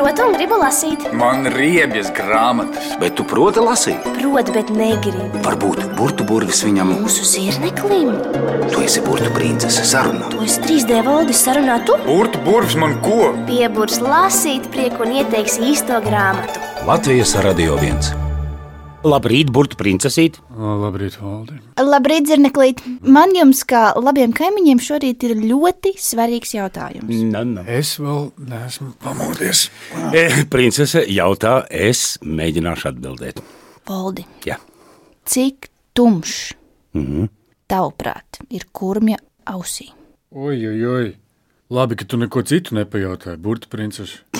protu un gribu lasīt. Man riebjas grāmatas. Bet tu proti lasīt? Protu, bet negribu. Varbūt burbuļu burvis viņam. Mūsu zirneklim. Tu esi princese sarunā. To es 3D valdis sarunā tu. Burvis man ko? Pieburs lasīt prieku un ieteiks īsto grāmatu. Latvijas radio viens. Labrīt, princesīt. Labrīt, Valdi. Labrīt, Zirneklīt. Man jums, kā labiem kaimiņiem, šorīt ir ļoti svarīgs jautājums. Na, na. Es vēl neesmu pamodies. E, princese jautā, es mēģināšu atbildēt. Poldi, Jā. cik tumšs, Mhm. tavuprāt, ir kurmja ausī? Oi, oi, oi. Labi, ka tu neko citu nepajautāji, burbuļu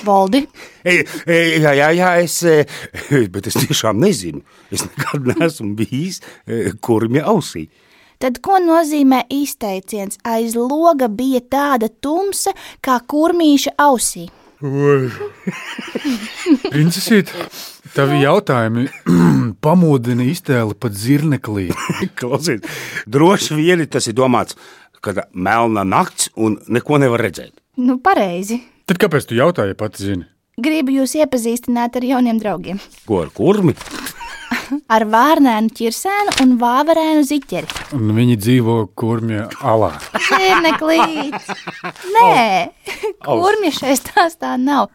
Poldi, E, e, jā, jā, jā, es, e, bet es tiešām nezinu. Es nekad neesmu bijis e, kurmja ausī. tad ko nozīmē izteiciens aiz loga bija tāda tumsa kā kurmīša ausī? Princesīt, tavi jautājumi pamodina iztēli pat zirneklī. Klausies, droši vien tas ir domāts, kad melna nakts un neko nevar redzēt. Nu, pareizi. Tad kāpēc tu jautāji, ja pati zini? Gribu jūs iepazīstināt ar jauniem draugiem. Ko ar kurmi? Ar vārnēnu ķirsēnu un vāverēnu ziķeri. Un viņi dzīvo kurmja alā. Zirneklīt! Nē, kurmja šeit stāstā nav.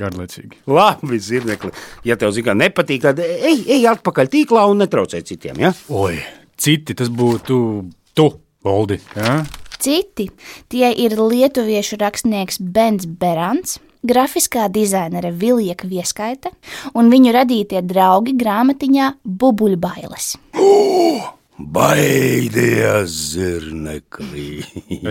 Garlaicīgi. Labi, zirnekli. Ja tev zina, nepatīk, tad ej, ej atpakaļ tīklā un netraucē citiem. Ja? Oi, citi tas būtu tu, Valdi. Ja? Citi tie ir lietuviešu rakstnieks Bens Berants, grafiskā dizainere Vilija Vieskaite un viņu radītie draugi grāmatiņā Bubuļbailes. Baidies, zirnekli.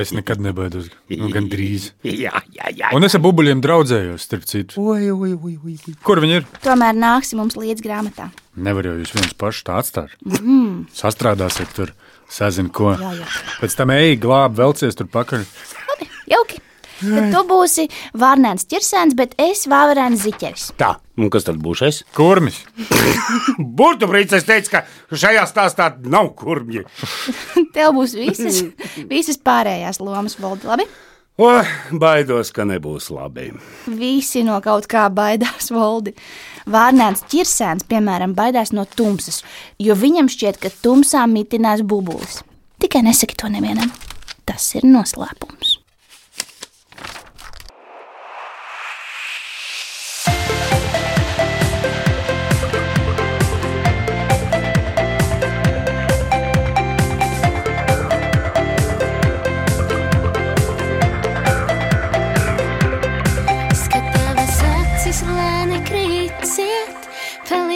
Es nekad nebaidos. Nu, gan drīz. jā, jā, jā. Un es ar bubuļiem draudzējos, starp citu. Oi, oi, oi, oi, oi. Kur viņi ir? Tomēr nāksi mums līdz grāmatā. Nevar jau jūs viens pašs tā atstāt. Mm. Sastrādāsiet tur, sazin ko. Jā, jā. Pēc tam ej, glāb, velcies tur pakaļ. Labi, jauki. Tad tu būsi vārnēns ķirsēns, bet es vāverēns ziķeris. Tā, un kas tad būs es? Kurmis? Burbuļu princese teica, ka šajā stāstā nav kurmji. Tev būs visas, visas pārējās lomas, Voldi. Labi? O, baidos, ka nebūs labi. Visi no kaut kā baidās, Voldi. Vārnēns ķirsēns, piemēram, baidās no tumsas, jo viņam šķiet, ka tumsā mitinās bubulis. Tikai nesaki to nevienam. Tas ir noslēpums.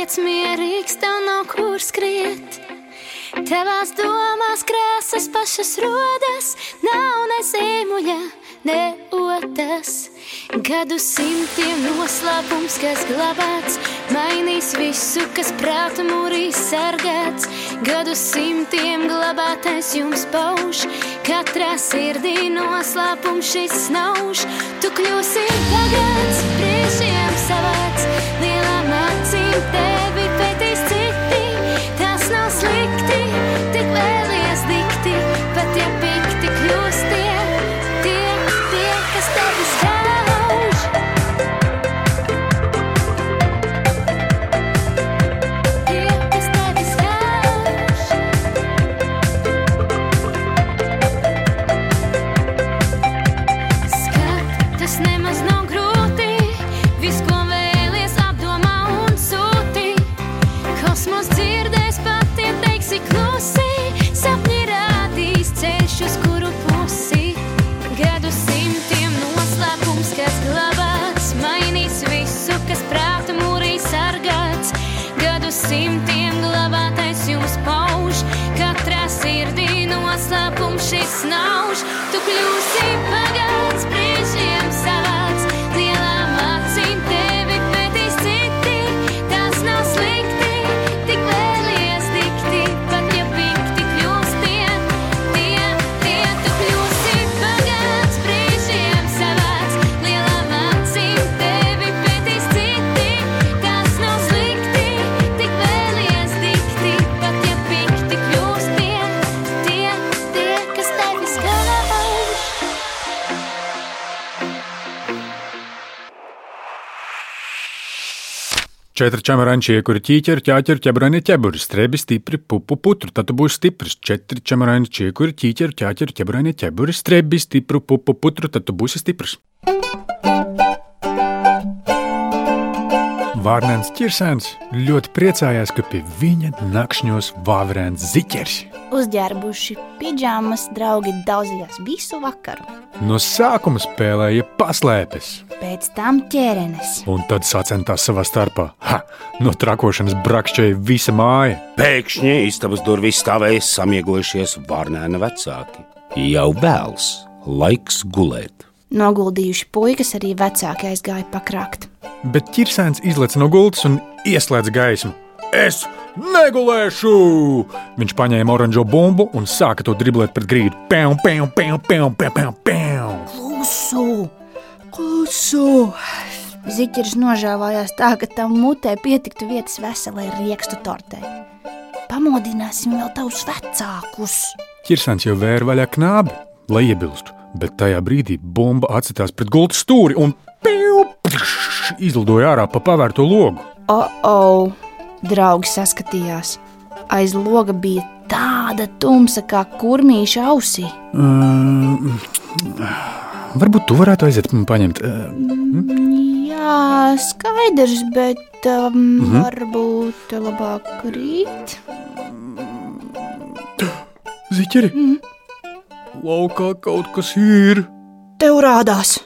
Paliec mierīgs, tev nav kur skriet. Tavās domās krāsas pašas rodas, nav ne zīmuļa, ne otas. Gadu simtiem noslēpums, kas glabāts, mainīs visu, kas prāta mūrī sargāts. Gadu simtiem glabātais jums pauž, katrā sirdī noslēpums šis snauž. Tu kļūsi pagāns, brīžiem savāds, Gadu simtiem Četri čemaraini čiekuri, ķīķeri, ķāķeri, ķebraini, ķeburi, strebi, stipri, pupu, putru, tad tu būsi stiprs. Četri čemaraini čiekuri, ķīķeri, ķāķeri, ķebraini, ķeburi, strebi, stipri, pupu, putru, tad tu būsi stiprs. Vārnēns ķirsēns ļoti priecājās, ka pie viņa nakšņos vāverēns ziķers. Uzģērbuši pidžāmas, draugi daudzījās visu vakaru. No sākuma spēlēja paslēpes, Pēc tam ķērenes. un tad sacentās savā starpā. Ha! No trakošanas brakšķēja visa māja. Pēkšņi istabas durvis stāvēja samiegojušies Vārnēna vecāki. Jau vēls, laiks gulēt. Noguldījuši puikas arī vecāki aizgāja pakrākt. Bet ķirsēns izlaiž no gultas un ieslēdz gaismu. Es negulēšu! Viņš paņēma oranžo bumbu un sāka to driblēt pret grīdu. Pēm, pēm, pēm, pēm, pēm, pēm. Klusu! Klusu! Ziķers nožēlājās tā, ka tam mutē pietiktu vietas veselai riekstu tortei. Pamodināsim vēl tavus vecākus! Ķirsēns jau vēra vaļā knābi, lai iebilstu, bet tajā brīdī bumba atsitās pret gultas stūri un piu, pš, izlidoja ārā pa pavērto logu. Oh, oh! Draugi saskatījās. Aiz loga bija tāda tumsa kā kurmīša ausī. Um, varbūt tu varētu aiziet un paņemt. Uh, Jā, skaidrs, bet um, mm -hmm. varbūt labāk rīt. ziķeri! Mm. Laukā kaut kas ir! Tev rādās!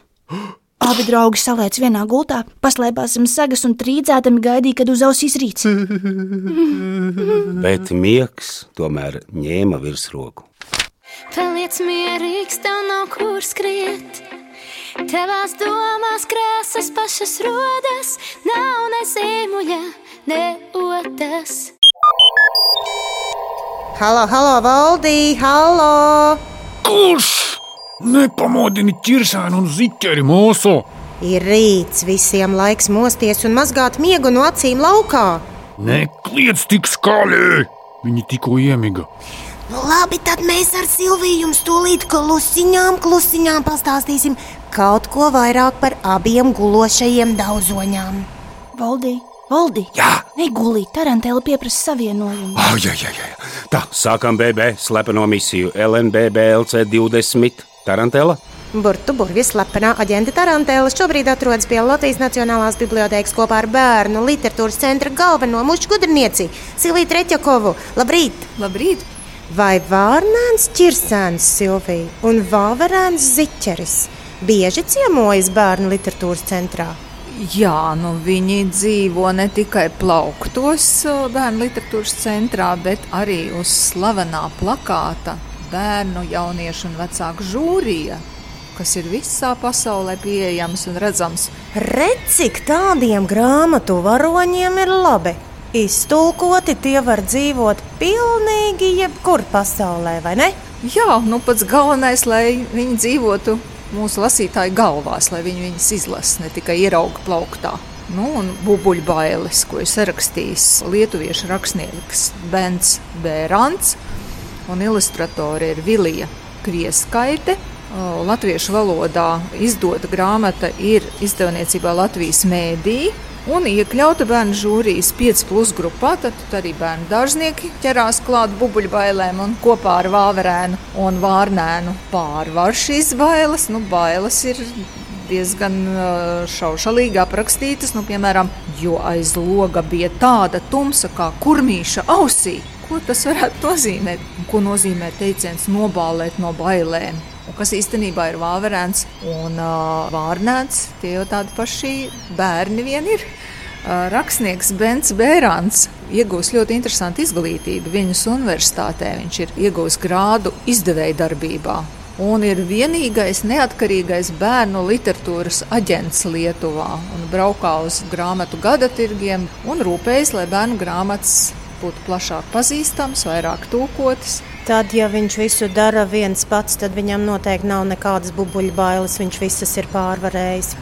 Abi draugi saliec vienā gultā, paslēpās zem sagas un trīcētami gaidīja, kad uzausīs rīts. Bet miegs tomēr ņēma virsroku. Paliec mierīgs, tev nav kur skriet. Tevās domās krāsas pašas rodas, nav ne zīmuļa, ne otas. Halo, halo, valdī, halo! Kurš? Nepamodini ķirsēnu un ziķeri mūsu! Ir rīts, visiem laiks mosties un mazgāt miegu no acīm laukā. Nekliedz tik skaļi! Viņi tikko iemiga. Nu, labi, tad mēs ar Silviju jums tūlīt klusiņām, klusiņām pastāstīsim kaut ko vairāk par abiem gulošajiem daudzoņām. Valdī, Valdī! Jā, Negulī, Tarantēla pieprasa savienojumu. oh, jā, jā, jā. Tā, sākam BB slepeno misiju LNBB LC20 Tarantela. Burtu burvis slepenā aģenta Tarantēla šobrīd atrodas pie Latvijas Nacionālās bibliotēkas kopā ar bērnu literatūras centra galveno mušu gudrnieci Silviju Treķakovu. Labrīt! Labrīt! Vai Vārnēns Čirsēns Silvija un Vāverēns Ziķeris bieži ciemojas bērnu literatūras centrā? Jā, nu viņi dzīvo ne tikai plauktos bērnu literatūras centrā, bet arī uz slavenā plakāta bērnu, jauniešu un vecāku žūrija, kas ir visā pasaulē pieejams un redzams. Redz, cik tādiem grāmatu varoņiem ir labi. Iztulkoti tie var dzīvot pilnīgi jebkur pasaulē, vai ne? Jā, nu pats galvenais, lai viņi dzīvotu mūsu lasītāju galvās, lai viņi viņus izlasa, ne tikai ierauga plauktā. Nu, un bubuļbailes, ko ir sarakstījis lietuviešu rakstnieks Bens Bērants, un ilustratori ir Vilija Krieskaite. Latviešu valodā izdota grāmata ir izdevniecībā Latvijas mēdī. Un iekļauta bērnu žūrijas 5 plus grupā, tad arī bērnu dārznieki ķerās klāt bubuļbailēm un kopā ar vāverēnu un vārnēnu pārvar šīs bailes. Nu, bailes ir diezgan šaušalīgi aprakstītas, nu, piemēram, jo aiz loga bija tāda tumsa kā kurmīša ausī. Ko tas varētu nozīmēt? Ko nozīmē teiciens nobālēt no bailēm? Kas īstenībā ir vāverēns un uh, vārnēns, tie jau tādi paši bērni vien ir. Uh, Rakstnieks Bens Bērāns iegūs ļoti interesantu izglītību. Viņas universitātē viņš ir iegūs grādu izdevēja darbībā. Un ir vienīgais neatkarīgais bērnu literatūras aģents Lietuvā. Un braukā uz grāmatu gada tirgiem un rūpējas, lai bērnu grāmatas būtu plašāk pazīstamas, vairāk tūkotas. Tad, ja viņš visu dara viens pats, tad viņam noteikti nav nekādas bubuļu bailes. Viņš visas ir pārvarējis.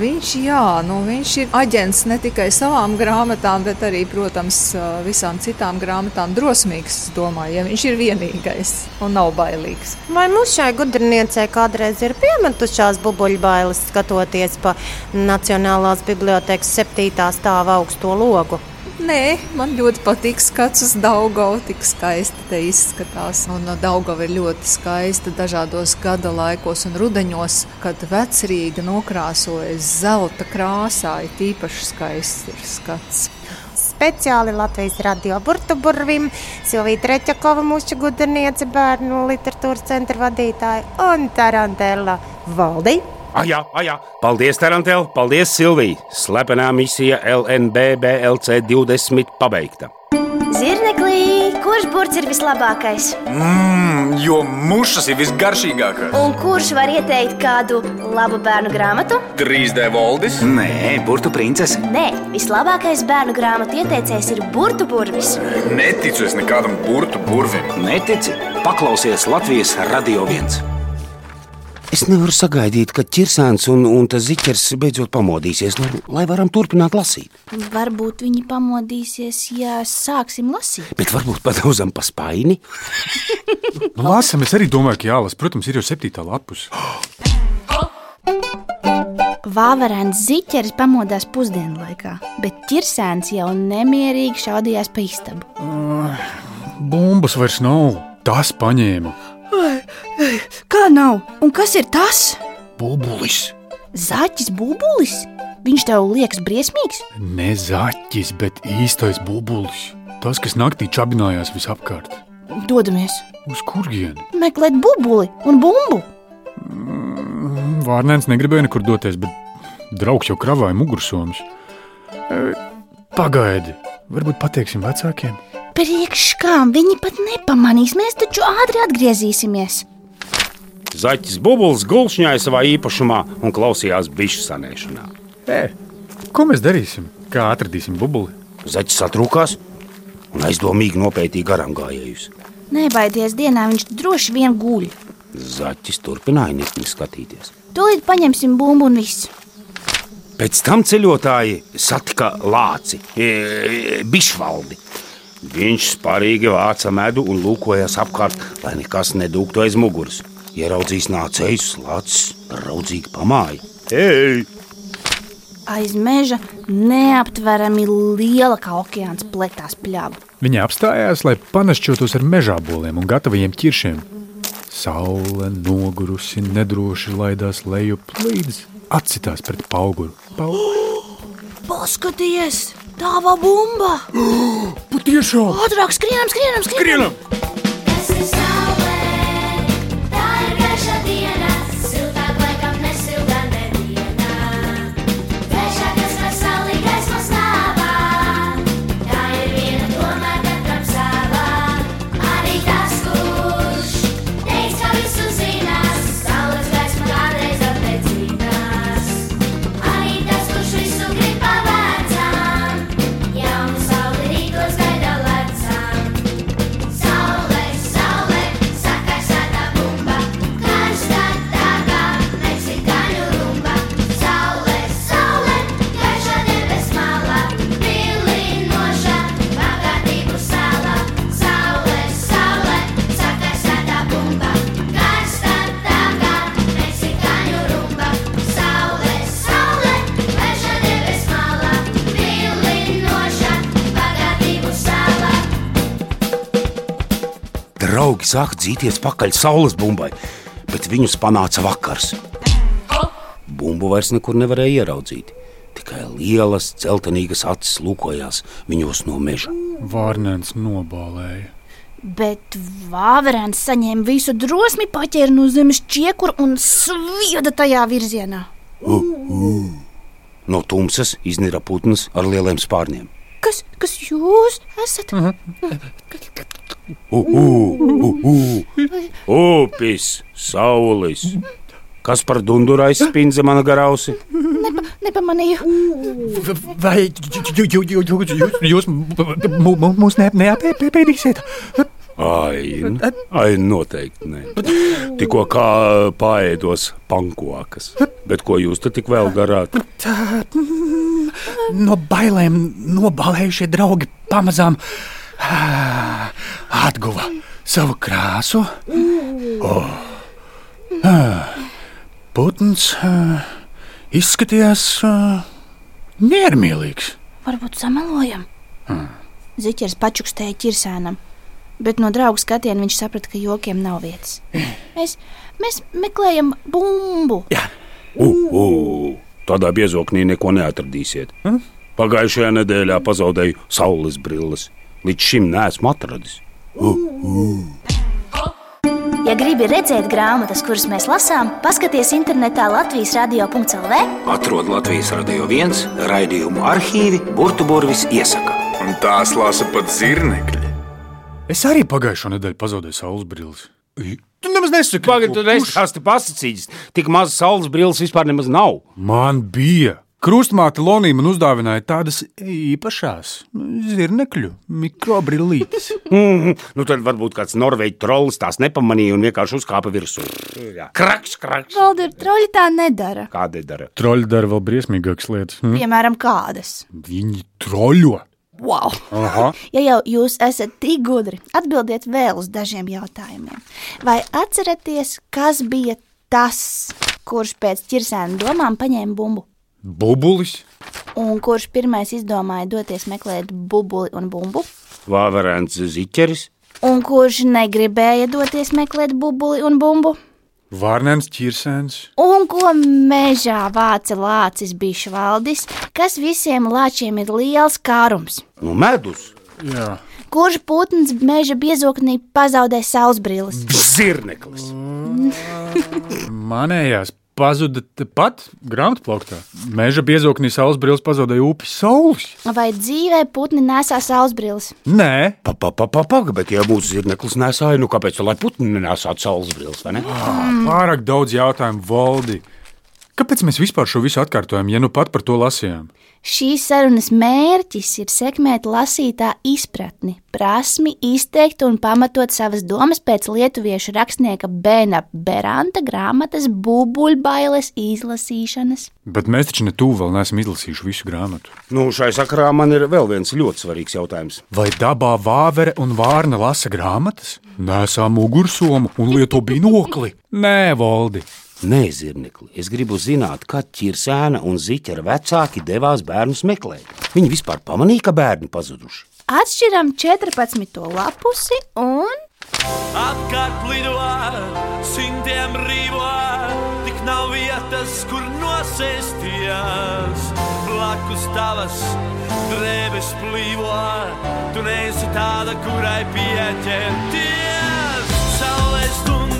Viņš, jā, nu, viņš ir aģents ne tikai savām grāmatām, bet arī, protams, visām citām grāmatām drosmīgs. Domāju, ja viņš ir vienīgais un nav bailīgs. Vai mums šai gudrniecei kādreiz ir piemetušās bubuļu bailes, skatoties pa Nacionālās bibliotekas septītā stāva augsto logu? Nē, man ļoti patīk skats uz Daugavu, tik skaisti te izskatās. Un Daugava ir ļoti skaista dažādos gada laikos un rudeņos, kad vecrīga nokrāsojas zelta krāsā, ir īpaši skaists ir skats. Speciāli Latvijas radio burbuļsakām, Silvija Treķakova, mūsu gudrniece, bērnu literatūras centra vadītāja un Tarantella Valdi. Ajā, ajā. Paldies, Tarantel, paldies, Silvija. Slepenā misija LNBBLC 20 pabeigta. Zirneklī, kurš burts ir vislabākais? Mmm, jo mušas ir visgaršīgākās. Un kurš var ieteikt kādu labu bērnu grāmatu? 3D valdis. Nē, burtu princese. Nē, vislabākais bērnu grāmatu ieteicējs ir burtu burvis. Neticu es nekādam burtu burvim. Netici? Paklausies Latvijas radio viens. Es nevaru sagaidīt, kad ķirsēns un, un tas ziķers beidzot pamodīsies, nu, lai varam turpināt lasīt. Varbūt viņi pamodīsies, ja sāksim lasīt. Bet varbūt padauzam pa spaini. Nu, Lasam, es arī domāju, ka jālasa. Protams, ir jau septītā lapus. Vāverēns ziķeris pamodās pusdienu laikā, bet ķirsēns jau nemierīgi šaudījās pa istabu. Bumbas vairs nav. Tas paņēma. Kā nav? Un kas ir tas? Bubulis. Zaķis būbulis? Viņš tev liekas briesmīgs? Ne zaķis, bet īstais bubulis. Tas, kas naktī čabinājās visapkārt. Dodamies Uz kurieni? meklēt bubuli un bumbu. Vārnēns negribēja nekur doties, bet draugs jau kravāja mugursomus. E, Pagaidi, varbūt pateiksim vecākiem. Priekš kām viņi pat nepamanīs, mēs taču ātri atgriezīsimies. Zaķis Bubulis gulšņāja savā īpašumā un klausījās bišu sanēšanā. E, ko mēs darīsim? Kā atradīsim bubuli? Zaķis satrūkās un aizdomīgi nopētīja garām gājējus. Nebaidies, dienā viņš droši vien guļ. Zaķis turpināja nikni skatīties. Tūlīt paņemsim bumbu un viss. Pēc tam ceļotāji satika lāci, e, bišvaldi. Viņš spārīgi vāca medu un lūkojās apkārt, lai nekas nedūktu aiz muguras. Ieraudzījis nācējus, lācis raudzīgi pamāja. Ei! Aiz meža neaptverami liela kā okeāns pletās pļāva. Viņi apstājās, lai panašķotos ar mežāboliem un gataviem ķiršiem. Saule nogurusi, nedroši laidās lejup līdz atsitās pret pauguru. Pauguru. Paskaties, tā va bumba! Patiešām! Ātrāk skrienam, skrienam, skrienam! Tas Draugi sāka dzīties pakaļ saules bumbai, bet viņus panāca vakars. Bumbu vairs nekur nevarēja ieraudzīt. Tikai lielas, dzeltenīgas acis lūkojās viņos no meža. Vārnēns nobālēja. Bet vāverēns saņēma visu drosmi, paķēra no zemes čiekuru un svieda tajā virzienā. No tumsas iznira putns ar lieliem spārniem. Kas, kas jūs esat? U. Upis, saulis. Kas par dunduru aizspindza mana garausi? Nepa, nepamanīju. Vai jūs, mūs neapēdīsiet? Ai, ai noteikti nē. Tikko kā paēdos pankokas. Bet ko jūs te tik vēl darāt? No bailēm nobalējušie draugi pamazām atguva savu krāsu. Oh. Putns izskatījās miermīlīgs. Varbūt samelojam. Ziķers pačukstēja ķirsēnam, bet no draugu skatiena viņš saprata, ka jokiem nav vietas. Mēs, mēs meklējam bumbu. U, u, tādā biezoknī neko neatradīsiet. Pagājušajā nedēļā pazaudēju saules brilles. Līdz šim neesmu atradis. Ja gribi redzēt grāmatas, kuras mēs lasām, paskaties internetā Latvijas radio.cl. Atrod Latvijas radio viens raidījumu arhīvi Burbuļsaktas iesaka. Un tās lasa pat zirnekļi. Es arī pagājušo nedēļu pazaudēju saules brilles. Tu nemaz nesaki, tur kurš- nesāsti pasakīts. Tik maz saules brilles vispār nemaz nav. Man bija. Krustmāte Lonija man uzdāvināja tādas īpašās zirnekļu mikrobrillītes. Mm, nu tad varbūt kāds norvēģis trolls tās nepamanīja un vienkārši uzkāpa virsū. Jā. Kraks, kraks. Valdi ir troļi tā nedara. Kāda dara? Troļi dara vēl briesmīgākas lietas. Hm? Piemēram, kādas. Viņi troļo. Wow! Aha. Ja jau jūs esat tik gudri, atbildiet vēl uz dažiem jautājumiem. Vai atceraties, kas bija tas, kurš pēc ķirsēna domām paņēma bumbu? Bubulis. Un kurš pirmais izdomāja doties meklēt bubuli un bumbu? Vāverēns ziķeris. Un kurš negribēja doties meklēt bubuli un bumbu? Vārnēns ķirsēns. Un ko mežā vāca lācis bišu valdis, kas visiem lāčiem ir liels kārums? Nu, medus. Jā. Kurš putns meža biezoknī pazaudē saules brilles? Zirneklis. Manējās pazuda tepat grāmatplauktā. Meža biezoknī saules brilles pazaudēja upes saules. Vai dzīvē putni nesā saules brilles? Nē, Pagaidām, bet ja mūsu zirneklis nesāja, nu kāpēc lai putni nenesātu saules brilles, vai ne? pārāk daudz jautājumu valdi. Kāpēc mēs vispār šo visu atkārtojam, ja nu pat par to lasījām? Šīs sarunas mērķis ir sekmēt lasītā izpratni, prasmi izteikt un pamatot savas domas pēc lietuviešu rakstnieka Bēna Beranta grāmatas Bubuļbailes izlasīšanas. Bet mēs taču ne tuvu vēl neesam izlasījuši visu grāmatu. Nu, šai sakarā man ir vēl viens ļoti svarīgs jautājums. Vai dabā vāvere un vārna lasa grāmatas? Nesā mugursomu un lieto binokli? Nē, Valdi. Nē, zirnekli, es gribu zināt, kad ķirsēna un ziķera vecāki devās bērnus meklēt. Viņi vispār pamanīja, ka bērni pazuduši. Atšķiram 14. lapusi un Apkārt lido, simtiem rīvo, tik nav vietas, kur nosēsties. Blakus tavas drēbes plīvo, tu neesi tāda, kurai pieķerties. Saulē stundas,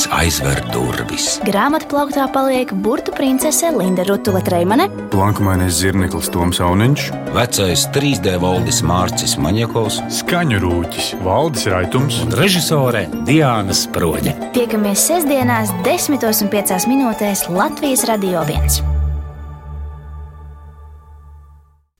Burbuļs aizver durvis. Grāmatā plauktā paliek burbuļu princese Linda Rutule Kreimane, Blankumainais zirneklis Toms Auniņš, Vecais 3D valdis Mārcis Maņakovs skaņu rūķis Valdis Raitums. un režisore Diana Sproģe. tiekamies sestdienās, 10.5 minūtēs Latvijas Radio 1.